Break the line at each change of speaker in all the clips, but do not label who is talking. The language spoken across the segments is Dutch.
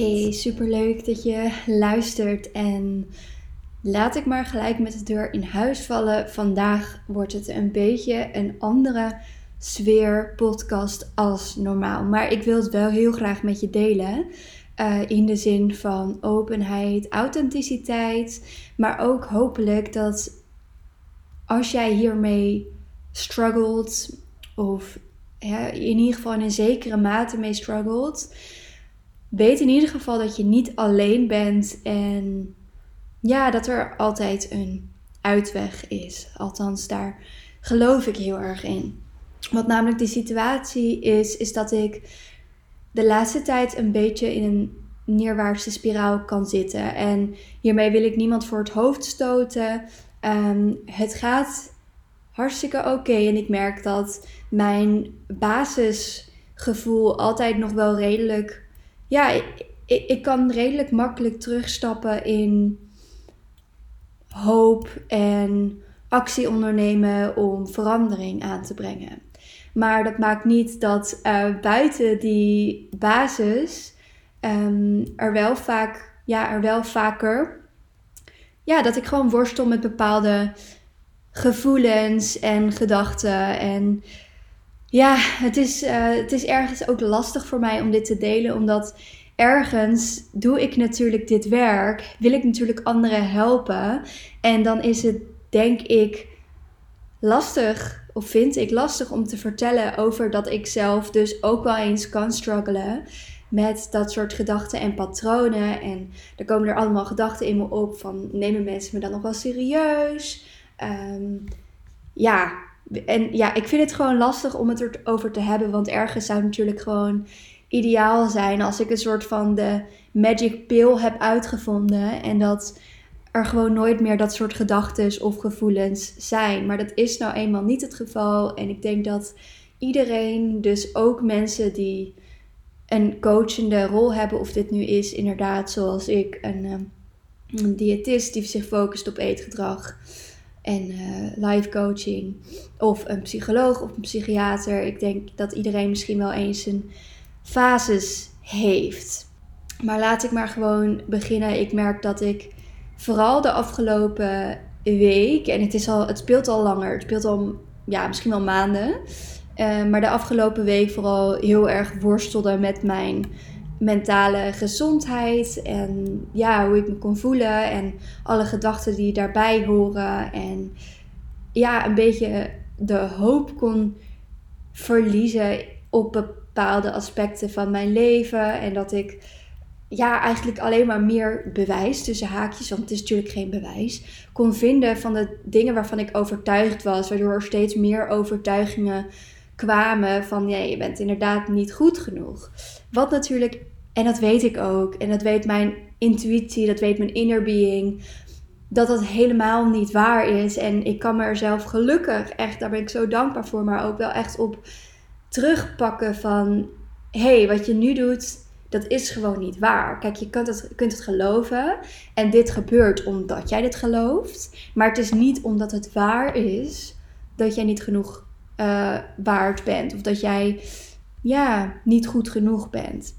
Hey, superleuk dat je luistert en laat ik maar gelijk met de deur in huis vallen. Vandaag wordt het een beetje een andere sfeer podcast als normaal. Maar ik wil het wel heel graag met je delen. Eh, in de zin van openheid, authenticiteit. Maar ook hopelijk dat als jij hiermee struggelt, of in ieder geval in een zekere mate mee struggelt, weet in ieder geval dat je niet alleen bent en ja, dat er altijd een uitweg is. Althans, daar geloof ik heel erg in. Wat namelijk de situatie is, is dat ik de laatste tijd een beetje in een neerwaartse spiraal kan zitten. En hiermee wil ik niemand voor het hoofd stoten. Ehm, het gaat hartstikke oké en ik merk dat mijn basisgevoel altijd nog wel redelijk. Ja, ik, ik, ik kan redelijk makkelijk terugstappen in hoop en actie ondernemen om verandering aan te brengen. Maar dat maakt niet dat eh, buiten die basis ehm, er wel vaak, ja, er wel vaker, ja, dat ik gewoon worstel met bepaalde gevoelens en gedachten. En ja, het is, eh, het is ergens ook lastig voor mij om dit te delen, omdat ergens doe ik natuurlijk dit werk, wil ik natuurlijk anderen helpen. En dan is het, denk ik, lastig, of vind ik lastig om te vertellen over dat ik zelf dus ook wel eens kan struggelen met dat soort gedachten en patronen. En er komen er allemaal gedachten in me op van nemen mensen me dan nog wel serieus? Ehm, ja, en ja, ik vind het gewoon lastig om het erover te hebben, want ergens zou het natuurlijk gewoon ideaal zijn als ik een soort van de magic pill heb uitgevonden en dat er gewoon nooit meer dat soort gedachten of gevoelens zijn. Maar dat is nou eenmaal niet het geval. En ik denk dat iedereen, dus ook mensen die een coachende rol hebben, of dit nu is inderdaad zoals ik, een, ehm, diëtist die zich focust op eetgedrag en eh, life coaching, of een psycholoog of een psychiater. Ik denk dat iedereen misschien wel eens een fases heeft. Maar laat ik maar gewoon beginnen. Ik merk dat ik vooral de afgelopen week, en het, is al, het speelt al langer, het speelt al ja, misschien wel maanden. eh, maar de afgelopen week vooral heel erg worstelde met mijn mentale gezondheid. En ja, hoe ik me kon voelen. En alle gedachten die daarbij horen. En ja, een beetje de hoop kon verliezen op bepaalde aspecten van mijn leven. En dat ik ja, eigenlijk alleen maar meer bewijs tussen haakjes, want het is natuurlijk geen bewijs, kon vinden van de dingen waarvan ik overtuigd was, waardoor er steeds meer overtuigingen kwamen van ja, je bent inderdaad niet goed genoeg. Wat natuurlijk, en dat weet ik ook, en dat weet mijn intuïtie, dat weet mijn inner being, dat dat helemaal niet waar is. En ik kan me er zelf gelukkig, echt, daar ben ik zo dankbaar voor, maar ook wel echt op terugpakken van, hé, hey, wat je nu doet, dat is gewoon niet waar. Kijk, je kunt het, kunt het geloven. En dit gebeurt omdat jij dit gelooft. Maar het is niet omdat het waar is dat jij niet genoeg eh, waard bent. Of dat jij ja, niet goed genoeg bent.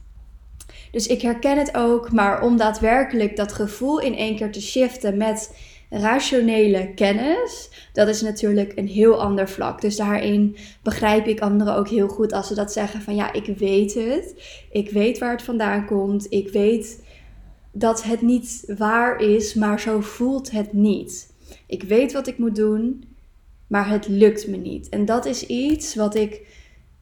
Dus ik herken het ook. Maar om daadwerkelijk dat gevoel in één keer te shiften met rationele kennis, dat is natuurlijk een heel ander vlak. Dus daarin begrijp ik anderen ook heel goed als ze dat zeggen van ja, ik weet het. Ik weet waar het vandaan komt. Ik weet dat het niet waar is, maar zo voelt het niet. Ik weet wat ik moet doen, maar het lukt me niet. En dat is iets wat ik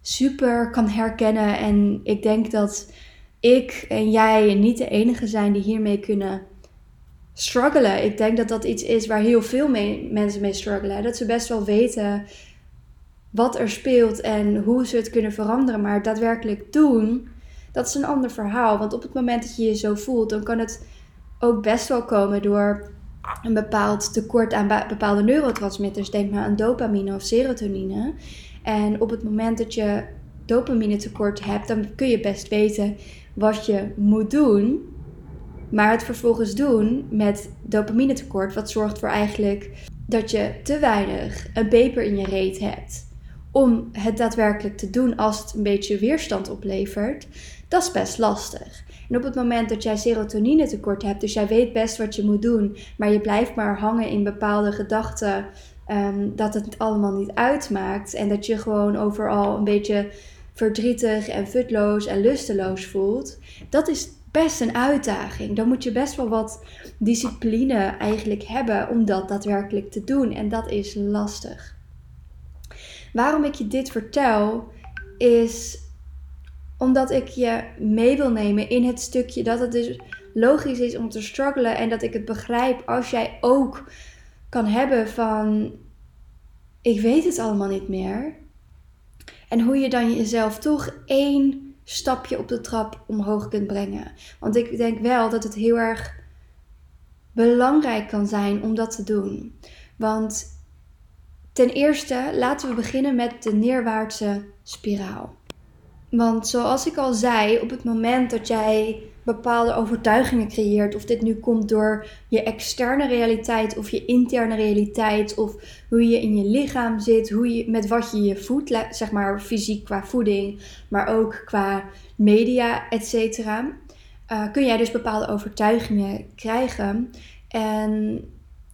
super kan herkennen en ik denk dat ik en jij niet de enige zijn die hiermee kunnen struggelen. Ik denk dat dat iets is waar heel veel mensen mee struggelen. Dat ze best wel weten wat er speelt en hoe ze het kunnen veranderen. Maar daadwerkelijk doen, dat is een ander verhaal. Want op het moment dat je je zo voelt, dan kan het ook best wel komen door een bepaald tekort aan bepaalde neurotransmitters. Denk maar aan dopamine of serotonine. En op het moment dat je dopamine tekort hebt, dan kun je best weten wat je moet doen Maar het vervolgens doen met dopamine tekort, wat zorgt voor eigenlijk dat je te weinig een peper in je reet hebt om het daadwerkelijk te doen als het een beetje weerstand oplevert, dat is best lastig. En op het moment dat jij serotonine tekort hebt, dus jij weet best wat je moet doen, maar je blijft maar hangen in bepaalde gedachten ehm, dat het allemaal niet uitmaakt en dat je gewoon overal een beetje verdrietig en futloos en lusteloos voelt, dat is best een uitdaging. Dan moet je best wel wat discipline eigenlijk hebben om dat daadwerkelijk te doen en dat is lastig. Waarom ik je dit vertel is omdat ik je mee wil nemen in het stukje dat het dus logisch is om te struggelen en dat ik het begrijp als jij ook kan hebben van ik weet het allemaal niet meer. En hoe je dan jezelf toch één stapje op de trap omhoog kunt brengen. Want ik denk wel dat het heel erg belangrijk kan zijn om dat te doen. Want ten eerste laten we beginnen met de neerwaartse spiraal. Want zoals ik al zei, op het moment dat jij bepaalde overtuigingen creëert, of dit nu komt door je externe realiteit of je interne realiteit, of hoe je in je lichaam zit, hoe je, met wat je je voedt, zeg maar fysiek qua voeding, maar ook qua media, et cetera, uh, kun jij dus bepaalde overtuigingen krijgen. En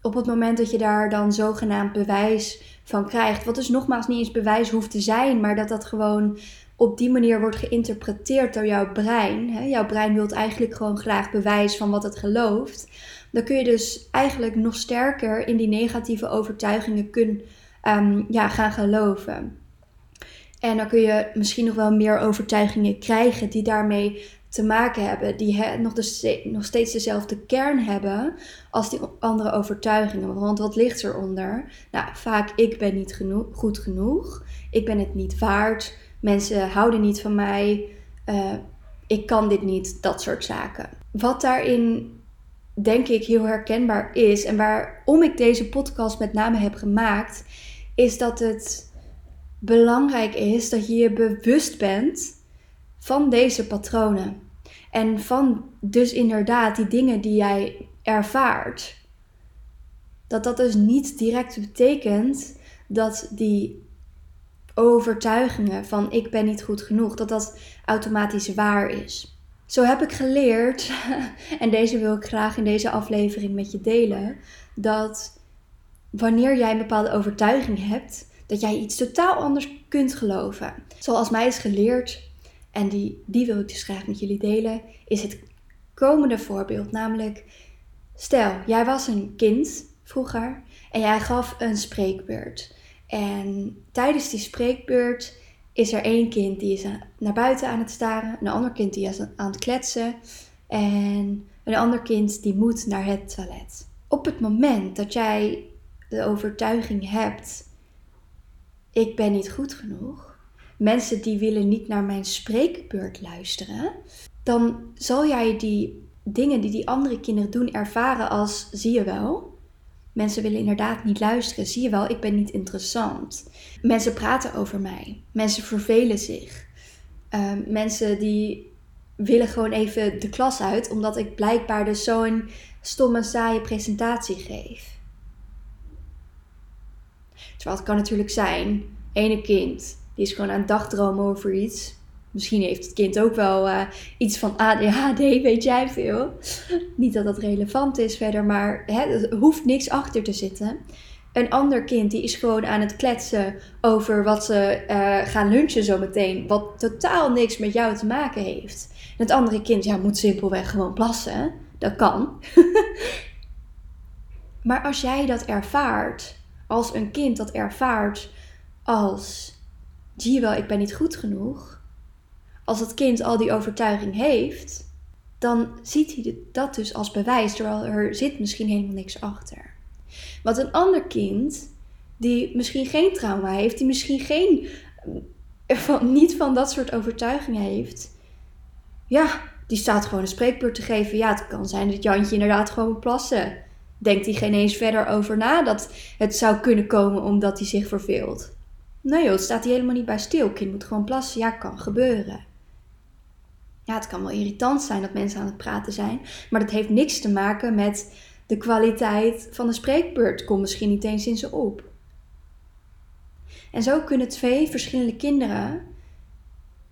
op het moment dat je daar dan zogenaamd bewijs van krijgt, wat dus nogmaals niet eens bewijs hoeft te zijn, maar dat dat gewoon op die manier wordt geïnterpreteerd door jouw brein. Hè? Jouw brein wil eigenlijk gewoon graag bewijs van wat het gelooft. Dan kun je dus eigenlijk nog sterker in die negatieve overtuigingen kun, ehm, ja, gaan geloven. En dan kun je misschien nog wel meer overtuigingen krijgen die daarmee te maken hebben, die nog, de, nog steeds dezelfde kern hebben als die andere overtuigingen. Want wat ligt eronder? Nou, vaak ik ben niet genoeg, goed genoeg, ik ben het niet waard, mensen houden niet van mij, uh, ik kan dit niet, dat soort zaken. Wat daarin denk ik heel herkenbaar is en waarom ik deze podcast met name heb gemaakt, is dat het belangrijk is dat je je bewust bent van deze patronen. En van dus inderdaad die dingen die jij ervaart. Dat dat dus niet direct betekent dat die overtuigingen van ik ben niet goed genoeg, dat dat automatisch waar is. Zo heb ik geleerd, en deze wil ik graag in deze aflevering met je delen, dat wanneer jij een bepaalde overtuiging hebt, dat jij iets totaal anders kunt geloven. Zoals mij is geleerd, en die, die wil ik dus graag met jullie delen, is het komende voorbeeld. Namelijk, stel, jij was een kind vroeger en jij gaf een spreekbeurt. En tijdens die spreekbeurt is er één kind die is naar buiten aan het staren, een ander kind die is aan het kletsen en een ander kind die moet naar het toilet. Op het moment dat jij de overtuiging hebt, ik ben niet goed genoeg, mensen die willen niet naar mijn spreekbeurt luisteren, dan zal jij die dingen die die andere kinderen doen ervaren als zie je wel. Mensen willen inderdaad niet luisteren. Zie je wel, ik ben niet interessant. Mensen praten over mij. Mensen vervelen zich. Uh, mensen die willen gewoon even de klas uit, omdat ik blijkbaar dus zo'n stomme, saaie presentatie geef. Terwijl het kan natuurlijk zijn, ene kind, die is gewoon aan het dagdromen over iets. Misschien heeft het kind ook wel uh, iets van ADHD, weet jij veel. Niet dat dat relevant is verder, maar hè, er hoeft niks achter te zitten. Een ander kind die is gewoon aan het kletsen over wat ze uh, gaan lunchen zometeen. Wat totaal niks met jou te maken heeft. En het andere kind ja, moet simpelweg gewoon plassen. Dat kan. maar als jij dat ervaart, als een kind dat ervaart als... Zie je wel, ik ben niet goed genoeg als het kind al die overtuiging heeft, dan ziet hij dat dus als bewijs, terwijl er zit misschien helemaal niks achter. Want een ander kind, die misschien geen trauma heeft, die misschien geen, eh, van, niet van dat soort overtuigingen heeft, ja, die staat gewoon een spreekbeurt te geven. Ja, het kan zijn dat Jantje inderdaad gewoon moet plassen. Denkt hij geen eens verder over na dat het zou kunnen komen omdat hij zich verveelt. Nee joh, het staat hij helemaal niet bij stil. Kind moet gewoon plassen. Ja, kan gebeuren. Ja, het kan wel irritant zijn dat mensen aan het praten zijn, maar dat heeft niks te maken met de kwaliteit van de spreekbeurt. Komt misschien niet eens in ze op. En zo kunnen twee verschillende kinderen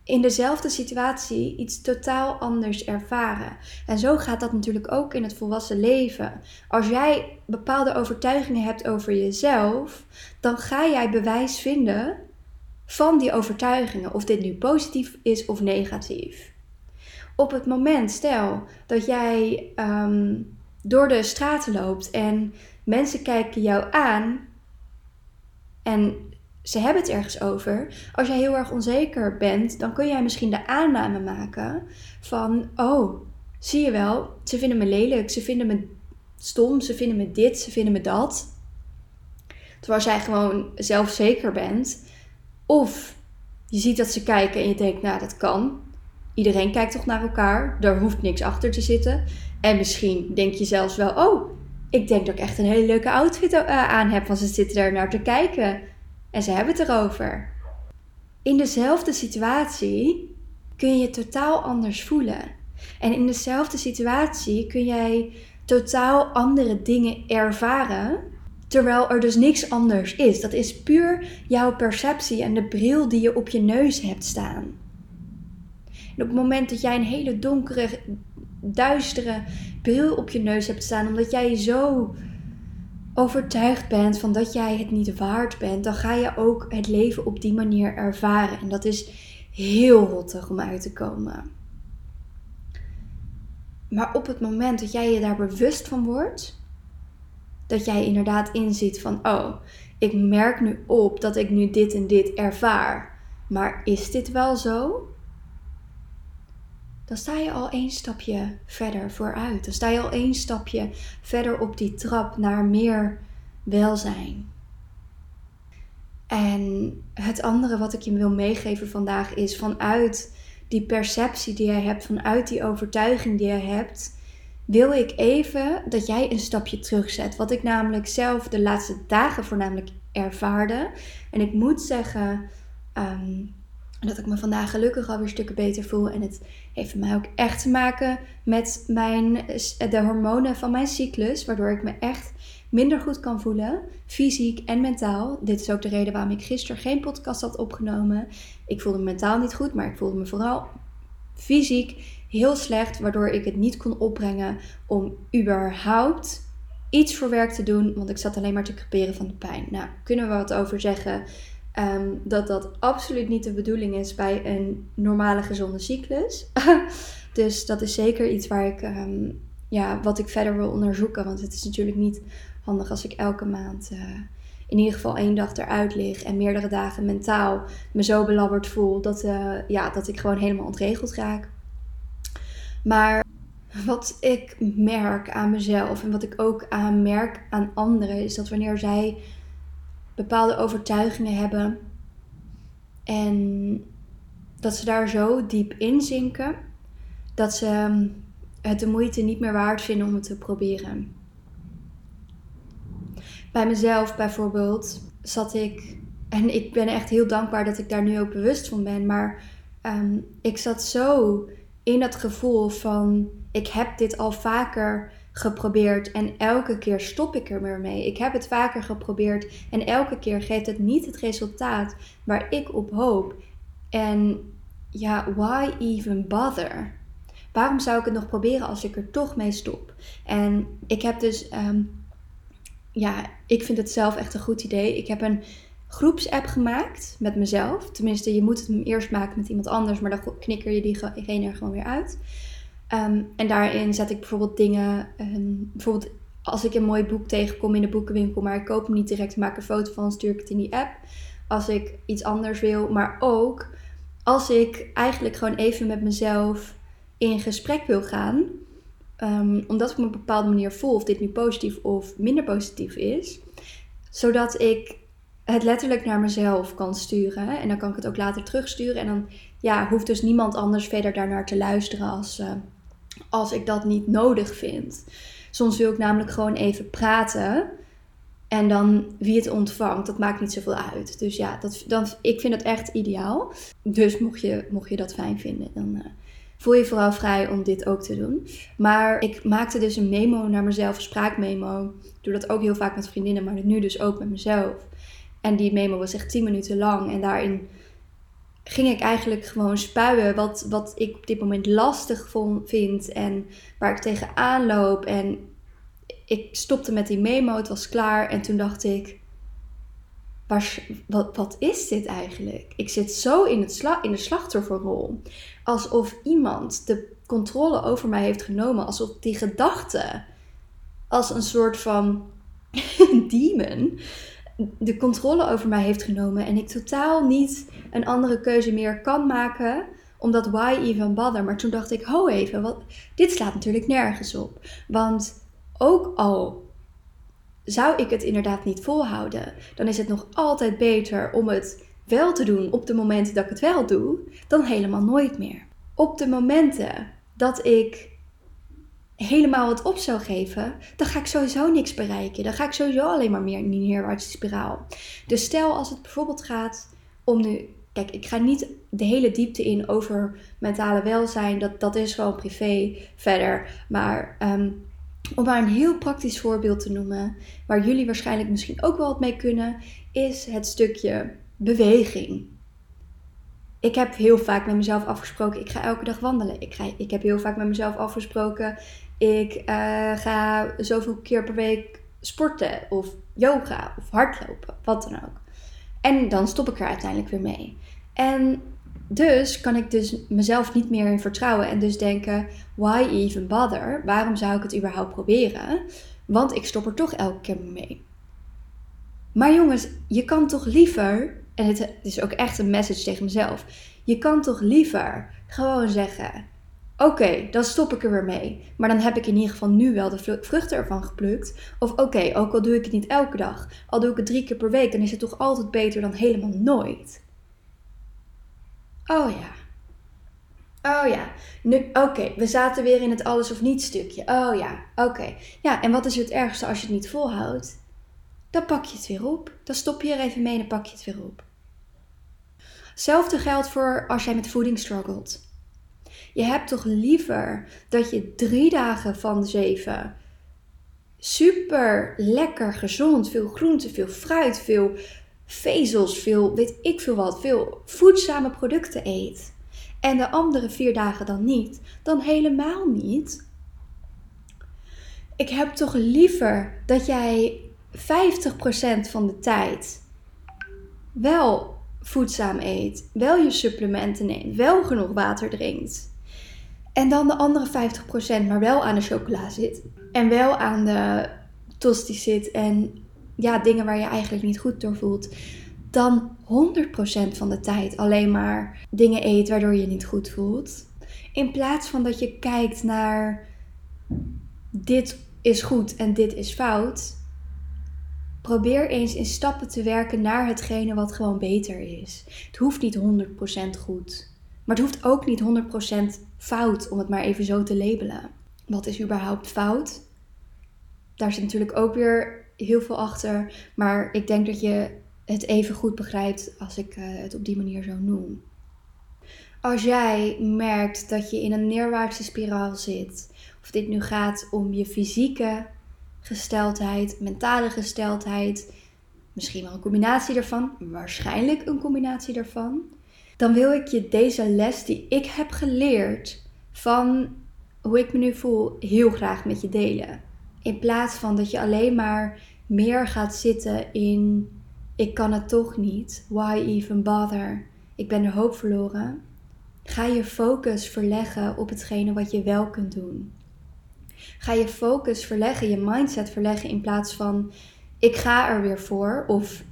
in dezelfde situatie iets totaal anders ervaren. En zo gaat dat natuurlijk ook in het volwassen leven. Als jij bepaalde overtuigingen hebt over jezelf, dan ga jij bewijs vinden van die overtuigingen, of dit nu positief is of negatief. Op het moment, stel dat jij ehm, door de straten loopt en mensen kijken jou aan en ze hebben het ergens over. Als jij heel erg onzeker bent, dan kun jij misschien de aanname maken van: Oh, zie je wel, ze vinden me lelijk, ze vinden me stom, ze vinden me dit, ze vinden me dat. Terwijl jij gewoon zelfzeker bent. Of je ziet dat ze kijken en je denkt: Nou, dat kan. Iedereen kijkt toch naar elkaar, daar hoeft niks achter te zitten. En misschien denk je zelfs wel: Oh, ik denk dat ik echt een hele leuke outfit eh, aan heb, want ze zitten daar naar te kijken. En ze hebben het erover. In dezelfde situatie kun je je totaal anders voelen. En in dezelfde situatie kun jij totaal andere dingen ervaren. Terwijl er dus niks anders is. Dat is puur jouw perceptie en de bril die je op je neus hebt staan. En op het moment dat jij een hele donkere, duistere bril op je neus hebt staan, omdat jij zo overtuigd bent van dat jij het niet waard bent, dan ga je ook het leven op die manier ervaren. En dat is heel rottig om uit te komen. Maar op het moment dat jij je daar bewust van wordt, dat jij inderdaad inziet van, oh, ik merk nu op dat ik nu dit en dit ervaar. Maar is dit wel zo? Dan sta je al één stapje verder vooruit. Dan sta je al één stapje verder op die trap naar meer welzijn. En het andere wat ik je wil meegeven vandaag is vanuit die perceptie die jij hebt, vanuit die overtuiging die jij hebt, wil ik even dat jij een stapje terugzet. Wat ik namelijk zelf de laatste dagen voornamelijk ervaarde. En ik moet zeggen, ehm, dat ik me vandaag gelukkig alweer stukken beter voel. En het heeft voor mij ook echt te maken met mijn, de hormonen van mijn cyclus. Waardoor ik me echt minder goed kan voelen. Fysiek en mentaal. Dit is ook de reden waarom ik gisteren geen podcast had opgenomen. Ik voelde me mentaal niet goed. Maar ik voelde me vooral fysiek heel slecht. Waardoor ik het niet kon opbrengen om überhaupt iets voor werk te doen. Want ik zat alleen maar te creperen van de pijn. Nou, kunnen we wat over zeggen Ehm, dat dat absoluut niet de bedoeling is bij een normale gezonde cyclus. dus dat is zeker iets waar ik, ehm, ja, wat ik verder wil onderzoeken. Want het is natuurlijk niet handig als ik elke maand uh, in ieder geval één dag eruit lig en meerdere dagen mentaal me zo belabberd voel dat, uh, ja, dat ik gewoon helemaal ontregeld raak. Maar wat ik merk aan mezelf en wat ik ook aanmerk aan anderen is dat wanneer zij bepaalde overtuigingen hebben. En dat ze daar zo diep in zinken dat ze ehm, het de moeite niet meer waard vinden om het te proberen. Bij mezelf bijvoorbeeld zat ik, en ik ben echt heel dankbaar dat ik daar nu ook bewust van ben, maar ehm, ik zat zo in dat gevoel van ik heb dit al vaker geprobeerd en elke keer stop ik er weer mee. Ik heb het vaker geprobeerd en elke keer geeft het niet het resultaat waar ik op hoop. En ja, why even bother? Waarom zou ik het nog proberen als ik er toch mee stop? En ik heb dus, ehm, ja, ik vind het zelf echt een goed idee. Ik heb een groepsapp gemaakt met mezelf. Tenminste, je moet het eerst maken met iemand anders, maar dan knikker je diegene er gewoon weer uit. Ehm, en daarin zet ik bijvoorbeeld dingen, ehm, bijvoorbeeld als ik een mooi boek tegenkom in de boekenwinkel, maar ik koop hem niet direct, maak een foto van, stuur ik het in die app. Als ik iets anders wil, maar ook als ik eigenlijk gewoon even met mezelf in gesprek wil gaan, ehm, omdat ik me op een bepaalde manier voel of dit nu positief of minder positief is, zodat ik het letterlijk naar mezelf kan sturen. En dan kan ik het ook later terugsturen. En dan ja, hoeft dus niemand anders verder daarnaar te luisteren als, uh, als ik dat niet nodig vind. Soms wil ik namelijk gewoon even praten. En dan wie het ontvangt, dat maakt niet zoveel uit. Dus ja, dat, dan, ik vind het echt ideaal. Dus mocht je, mocht je dat fijn vinden, dan uh, voel je vooral vrij om dit ook te doen. Maar ik maakte dus een memo naar mezelf, een spraakmemo. Ik doe dat ook heel vaak met vriendinnen, maar nu dus ook met mezelf. En die memo was echt 10 minuten lang. En daarin ging ik eigenlijk gewoon spuien wat, wat ik op dit moment lastig vond, vind. En waar ik tegenaan loop. En ik stopte met die memo, het was klaar. En toen dacht ik, wat, wat is dit eigenlijk? Ik zit zo in, het sla, in de slachtofferrol. Alsof iemand de controle over mij heeft genomen. Alsof die gedachte als een soort van demon de controle over mij heeft genomen. En ik totaal niet een andere keuze meer kan maken. Omdat why even bother? Maar toen dacht ik, ho even, wat, dit slaat natuurlijk nergens op. Want ook al zou ik het inderdaad niet volhouden, dan is het nog altijd beter om het wel te doen op de momenten dat ik het wel doe, dan helemaal nooit meer. Op de momenten dat ik helemaal het op zou geven, dan ga ik sowieso niks bereiken. Dan ga ik sowieso alleen maar meer in die neerwaartse spiraal. Dus stel als het bijvoorbeeld gaat om nu. Kijk, ik ga niet de hele diepte in over mentale welzijn. Dat, dat is gewoon privé verder. Maar ehm, om maar een heel praktisch voorbeeld te noemen, waar jullie waarschijnlijk misschien ook wel wat mee kunnen, is het stukje beweging. Ik heb heel vaak met mezelf afgesproken, ik ga elke dag wandelen. Ik, ga, ik heb heel vaak met mezelf afgesproken, ik uh, ga zoveel keer per week sporten of yoga of hardlopen, wat dan ook. En dan stop ik er uiteindelijk weer mee. En dus kan ik dus mezelf niet meer in vertrouwen en dus denken, why even bother? Waarom zou ik het überhaupt proberen? Want ik stop er toch elke keer mee. Maar jongens, je kan toch liever, en het is ook echt een message tegen mezelf, je kan toch liever gewoon zeggen, oké, dan stop ik er weer mee. Maar dan heb ik in ieder geval nu wel de vruchten ervan geplukt. Of oké, ook al doe ik het niet elke dag, al doe ik het drie keer per week, dan is het toch altijd beter dan helemaal nooit. Oh ja. Oh ja. Oké, we zaten weer in het alles of niet stukje. Oh ja, oké. Ja, en wat is het ergste als je het niet volhoudt? Dan pak je het weer op. Dan stop je er even mee en dan pak je het weer op. Hetzelfde geldt voor als jij met voeding struggelt. Je hebt toch liever dat je drie dagen van de zeven super lekker gezond, veel groente, veel fruit, veel vezels, veel weet ik veel wat, veel voedzame producten eet. En de andere vier dagen dan niet, dan helemaal niet. Ik heb toch liever dat jij 50% van de tijd wel voedzaam eet, wel je supplementen neemt, wel genoeg water drinkt. En dan de andere 50% maar wel aan de chocola zit. En wel aan de tosti zit en ja, dingen waar je eigenlijk niet goed door voelt, dan 100% van de tijd alleen maar dingen eet waardoor je niet goed voelt. In plaats van dat je kijkt naar dit is goed en dit is fout. Probeer eens in stappen te werken naar hetgene wat gewoon beter is. Het hoeft niet 100% goed. Maar het hoeft ook niet 100% fout, om het maar even zo te labelen. Wat is überhaupt fout? Daar zit natuurlijk ook weer heel veel achter. Maar ik denk dat je het even goed begrijpt als ik eh, het op die manier zo noem. Als jij merkt dat je in een neerwaartse spiraal zit, of dit nu gaat om je fysieke gesteldheid, mentale gesteldheid, misschien wel een combinatie daarvan, waarschijnlijk een combinatie daarvan, dan wil ik je deze les die ik heb geleerd van hoe ik me nu voel heel graag met je delen. In plaats van dat je alleen maar meer gaat zitten in ik kan het toch niet, why even bother? Ik ben de hoop verloren. Ga je focus verleggen op hetgene wat je wel kunt doen. Ga je focus verleggen, je mindset verleggen in plaats van ik ga er weer voor of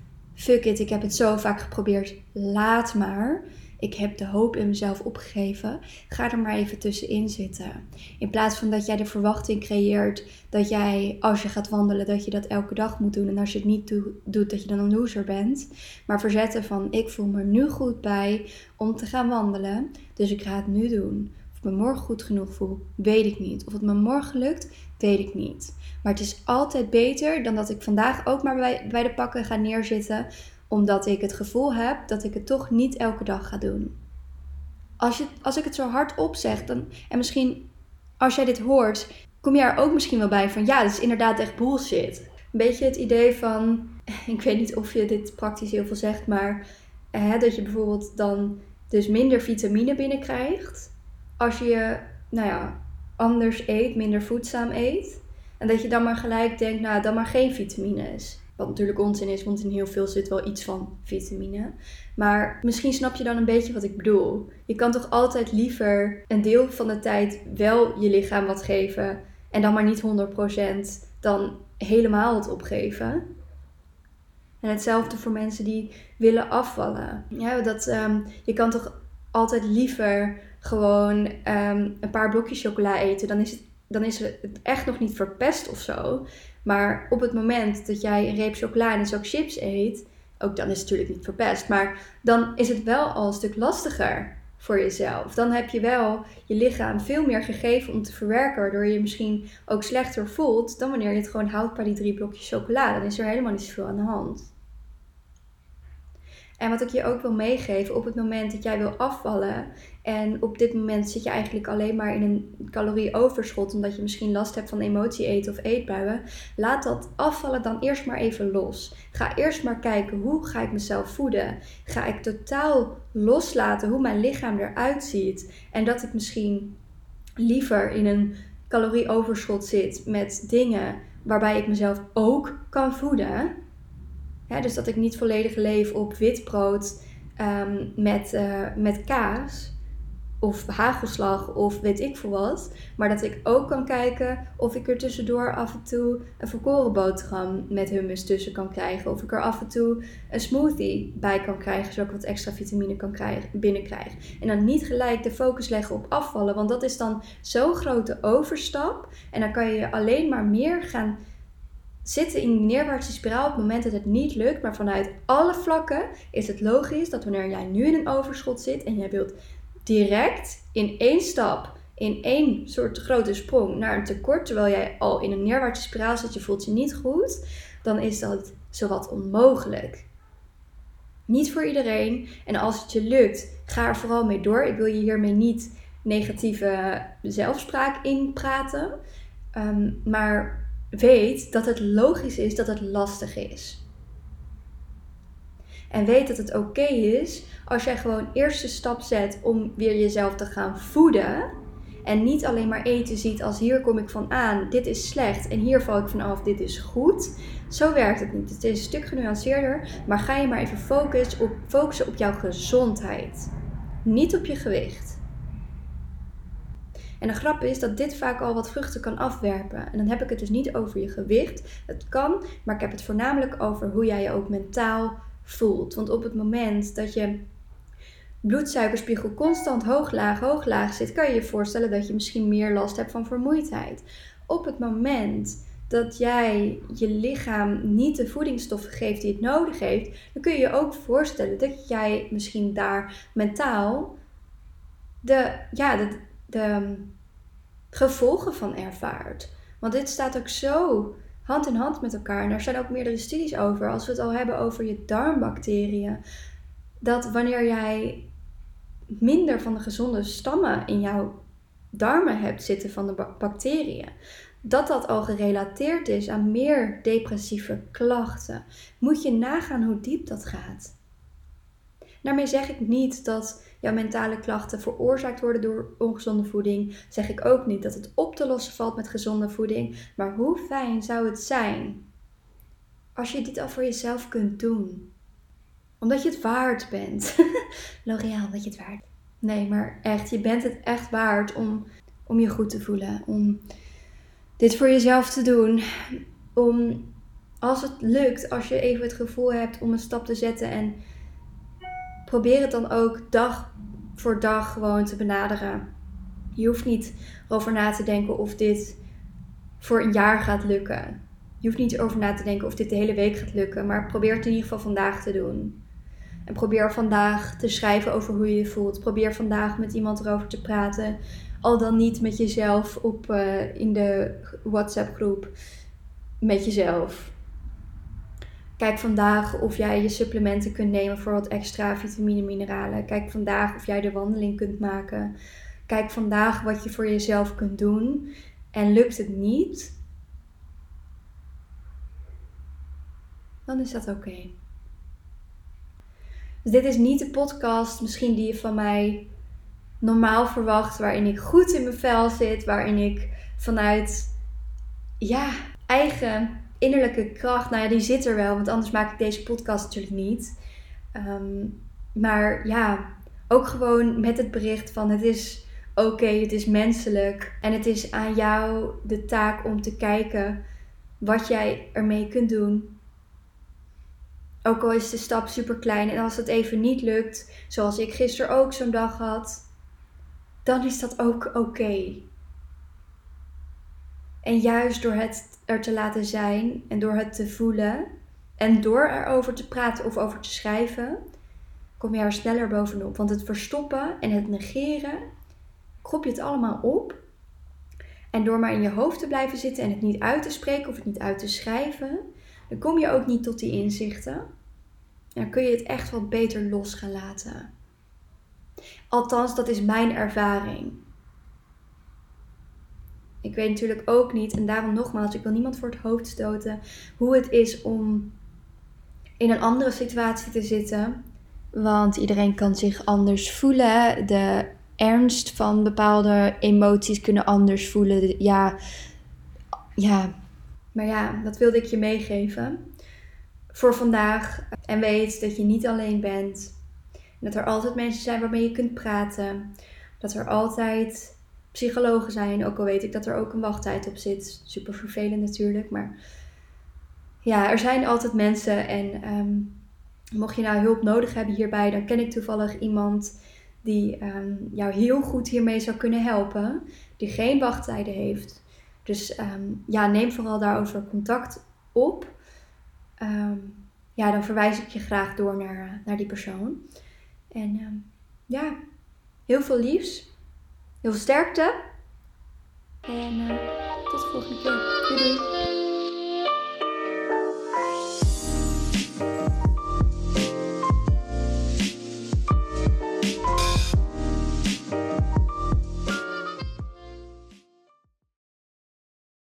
fuck it, ik heb het zo vaak geprobeerd, laat maar ik heb de hoop in mezelf opgegeven. Ga er maar even tussenin zitten. In plaats van dat jij de verwachting creëert dat jij als je gaat wandelen, dat je dat elke dag moet doen. En als je het niet doet, dat je dan een loser bent. Maar verzetten van ik voel me nu goed bij om te gaan wandelen. Dus ik ga het nu doen. Of ik me morgen goed genoeg voel, weet ik niet. Of het me morgen lukt, weet ik niet. Maar het is altijd beter dan dat ik vandaag ook maar bij, bij de pakken ga neerzitten omdat ik het gevoel heb dat ik het toch niet elke dag ga doen. als, je, als ik het zo hard opzeg, dan, en misschien als jij dit hoort, kom je er ook misschien wel bij van ja, dat is inderdaad echt bullshit. Een beetje het idee van, ik weet niet of je dit praktisch heel veel zegt, maar hè, dat je bijvoorbeeld dan dus minder vitamine binnenkrijgt als je, nou ja, anders eet, minder voedzaam eet. En dat je dan maar gelijk denkt, nou, dan maar geen vitamines. Wat natuurlijk onzin is, want in heel veel zit wel iets van vitamine. Maar misschien snap je dan een beetje wat ik bedoel. Je kan toch altijd liever een deel van de tijd wel je lichaam wat geven. En dan maar niet 100% dan helemaal het opgeven. En hetzelfde voor mensen die willen afvallen. Ja, dat, ehm, je kan toch altijd liever gewoon ehm, een paar blokjes chocola eten. Dan is, het, dan is het echt nog niet verpest of zo. Maar op het moment dat jij een reep chocola en een chips eet, ook dan is het natuurlijk niet verpest. Maar dan is het wel al een stuk lastiger voor jezelf. Dan heb je wel je lichaam veel meer gegeven om te verwerken, waardoor je je misschien ook slechter voelt dan wanneer je het gewoon houdt bij die drie blokjes chocola. Dan is er helemaal niet zoveel aan de hand. En wat ik je ook wil meegeven, op het moment dat jij wil afvallen en op dit moment zit je eigenlijk alleen maar in een calorieoverschot, omdat je misschien last hebt van emotie eten of eetbuien, laat dat afvallen dan eerst maar even los. Ga eerst maar kijken hoe ga ik mezelf voeden. Ga ik totaal loslaten hoe mijn lichaam eruit ziet en dat ik misschien liever in een calorieoverschot zit met dingen waarbij ik mezelf ook kan voeden dus dat ik niet volledig leef op wit brood ehm, met, uh, met kaas of hagelslag of weet ik veel wat. Maar dat ik ook kan kijken of ik er tussendoor af en toe een volkoren boterham met hummus tussen kan krijgen. Of ik er af en toe een smoothie bij kan krijgen, zodat ik wat extra vitamine kan krijgen, binnenkrijgen. En dan niet gelijk de focus leggen op afvallen, want dat is dan zo'n grote overstap. En dan kan je alleen maar meer gaan zitten in die neerwaartse spiraal op het moment dat het niet lukt. Maar vanuit alle vlakken is het logisch dat wanneer jij nu in een overschot zit en jij wilt direct in één stap, in één soort grote sprong naar een tekort, terwijl jij al in een neerwaartse spiraal zit, je voelt je niet goed, dan is dat zowat onmogelijk. Niet voor iedereen. En als het je lukt, ga er vooral mee door. Ik wil je hiermee niet negatieve zelfspraak inpraten. Um, maar weet dat het logisch is dat het lastig is. En weet dat het oké is als jij gewoon eerst de stap zet om weer jezelf te gaan voeden. En niet alleen maar eten ziet als hier kom ik van aan, dit is slecht en hier val ik vanaf, dit is goed. Zo werkt het niet. Het is een stuk genuanceerder, maar ga je maar even op, focussen op jouw gezondheid. Niet op je gewicht. En de grap is dat dit vaak al wat vruchten kan afwerpen. En dan heb ik het dus niet over je gewicht. Het kan, maar ik heb het voornamelijk over hoe jij je ook mentaal voelt. Want op het moment dat je bloedsuikerspiegel constant hoog, laag, hoog, laag zit, kan je je voorstellen dat je misschien meer last hebt van vermoeidheid. Op het moment dat jij je lichaam niet de voedingsstoffen geeft die het nodig heeft, dan kun je je ook voorstellen dat jij misschien daar mentaal de, ja, de, de gevolgen van ervaart. Want dit staat ook zo hand in hand met elkaar. En er zijn ook meerdere studies over. Als we het al hebben over je darmbacteriën. Dat wanneer jij minder van de gezonde stammen in jouw darmen hebt zitten van de bacteriën, dat dat al gerelateerd is aan meer depressieve klachten. Moet je nagaan hoe diep dat gaat. Daarmee zeg ik niet dat jouw mentale klachten veroorzaakt worden door ongezonde voeding, zeg ik ook niet dat het op te lossen valt met gezonde voeding. Maar hoe fijn zou het zijn als je dit al voor jezelf kunt doen? Omdat je het waard bent. L'Oréal, dat je het waard Nee, maar echt, je bent het echt waard om, om je goed te voelen. Om dit voor jezelf te doen. Om, als het lukt, als je even het gevoel hebt om een stap te zetten en probeer het dan ook dag voor dag gewoon te benaderen. Je hoeft niet over na te denken of dit voor een jaar gaat lukken. Je hoeft niet over na te denken of dit de hele week gaat lukken, maar probeer het in ieder geval vandaag te doen. En probeer vandaag te schrijven over hoe je je voelt. Probeer vandaag met iemand erover te praten. Al dan niet met jezelf op, uh, in de WhatsApp groep. Met jezelf Kijk vandaag of jij je supplementen kunt nemen voor wat extra vitamine mineralen. Kijk vandaag of jij de wandeling kunt maken. Kijk vandaag wat je voor jezelf kunt doen. En lukt het niet, dan is dat oké. Dus dit is niet de podcast misschien die je van mij normaal verwacht, waarin ik goed in mijn vel zit, waarin ik vanuit ja, eigen innerlijke kracht, nou ja, die zit er wel, want anders maak ik deze podcast natuurlijk niet. Ehm, maar ja, ook gewoon met het bericht van het is oké, het is menselijk en het is aan jou de taak om te kijken wat jij ermee kunt doen. Ook al is de stap super klein en als het even niet lukt, zoals ik gisteren ook zo'n dag had, dan is dat ook oké. En juist door het er te laten zijn en door het te voelen en door erover te praten of over te schrijven, kom je er sneller bovenop. Want het verstoppen en het negeren, krop je het allemaal op. En door maar in je hoofd te blijven zitten en het niet uit te spreken of het niet uit te schrijven, dan kom je ook niet tot die inzichten. Dan kun je het echt wat beter los gaan laten. Althans, dat is mijn ervaring. Ik weet natuurlijk ook niet, en daarom nogmaals, ik wil niemand voor het hoofd stoten, hoe het is om in een andere situatie te zitten. Want iedereen kan zich anders voelen. De ernst van bepaalde emoties kunnen anders voelen. Ja, ja. Maar ja, dat wilde ik je meegeven voor vandaag. En weet dat je niet alleen bent. Dat er altijd mensen zijn waarmee je kunt praten. Dat er altijd psychologen zijn. Ook al weet ik dat er ook een wachttijd op zit. Super vervelend natuurlijk. Maar ja, er zijn altijd mensen. En ehm, mocht je nou hulp nodig hebben hierbij, dan ken ik toevallig iemand die ehm, jou heel goed hiermee zou kunnen helpen. Die geen wachttijden heeft. Dus ehm, ja, neem vooral daarover contact op. ja, dan verwijs ik je graag door naar, naar die persoon. En ja, heel veel liefs. Heel veel sterkte. En uh, tot de volgende keer. Doei doei.